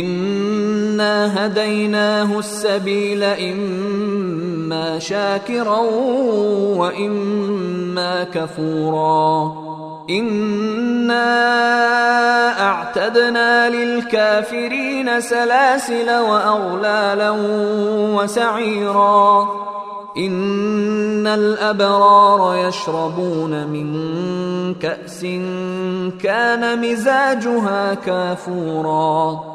انا هديناه السبيل اما شاكرا واما كفورا انا اعتدنا للكافرين سلاسل واغلالا وسعيرا ان الابرار يشربون من كاس كان مزاجها كافورا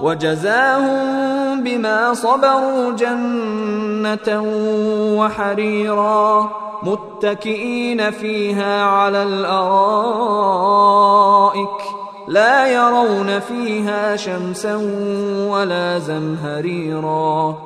وجزاهم بما صبروا جنة وحريرا متكئين فيها على الأرائك لا يرون فيها شمسا ولا زمهريرا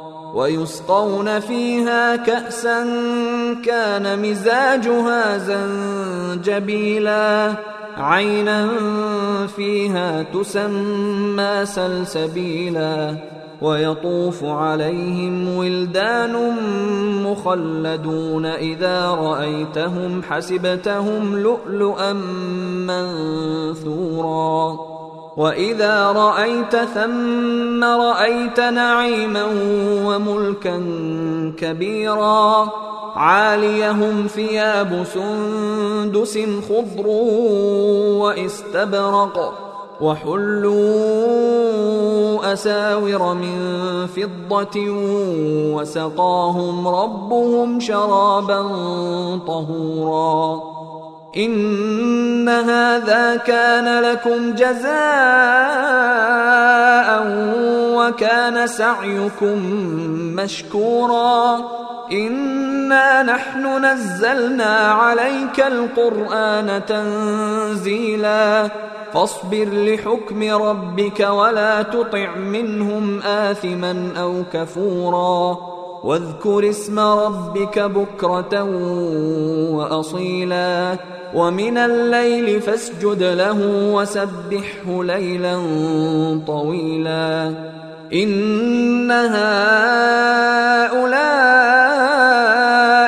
ويسقون فيها كأسا كان مزاجها زنجبيلا. عينا فيها تسمى سلسبيلا. ويطوف عليهم ولدان مخلدون إذا رأيتهم حسبتهم لؤلؤا منثورا. واذا رايت ثم رايت نعيما وملكا كبيرا عاليهم ثياب سندس خضر واستبرق وحلوا اساور من فضه وسقاهم ربهم شرابا طهورا إن هذا كان لكم جزاء وكان سعيكم مشكورا. إنا نحن نزلنا عليك القرآن تنزيلا. فاصبر لحكم ربك ولا تطع منهم آثما أو كفورا. واذكر اسم ربك بكرة وأصيلا. ومن الليل فاسجد له وسبحه ليلا طويلا. إن هؤلاء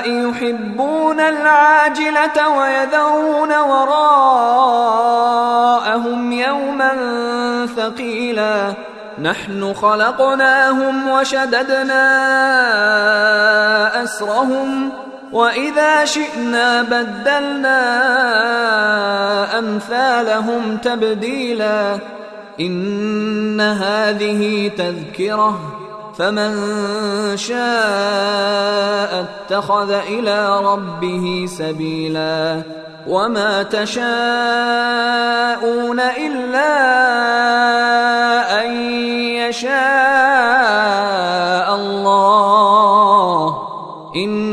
يحبون العاجلة ويذرون وراءهم يوما ثقيلا. نحن خلقناهم وشددنا أسرهم وإذا شئنا بدلنا أمثالهم تبديلا. إن هذه تذكرة. فمن شاء اتخذ إلى ربه سبيلا. وما تشاءون إلا أن يشاء الله. إن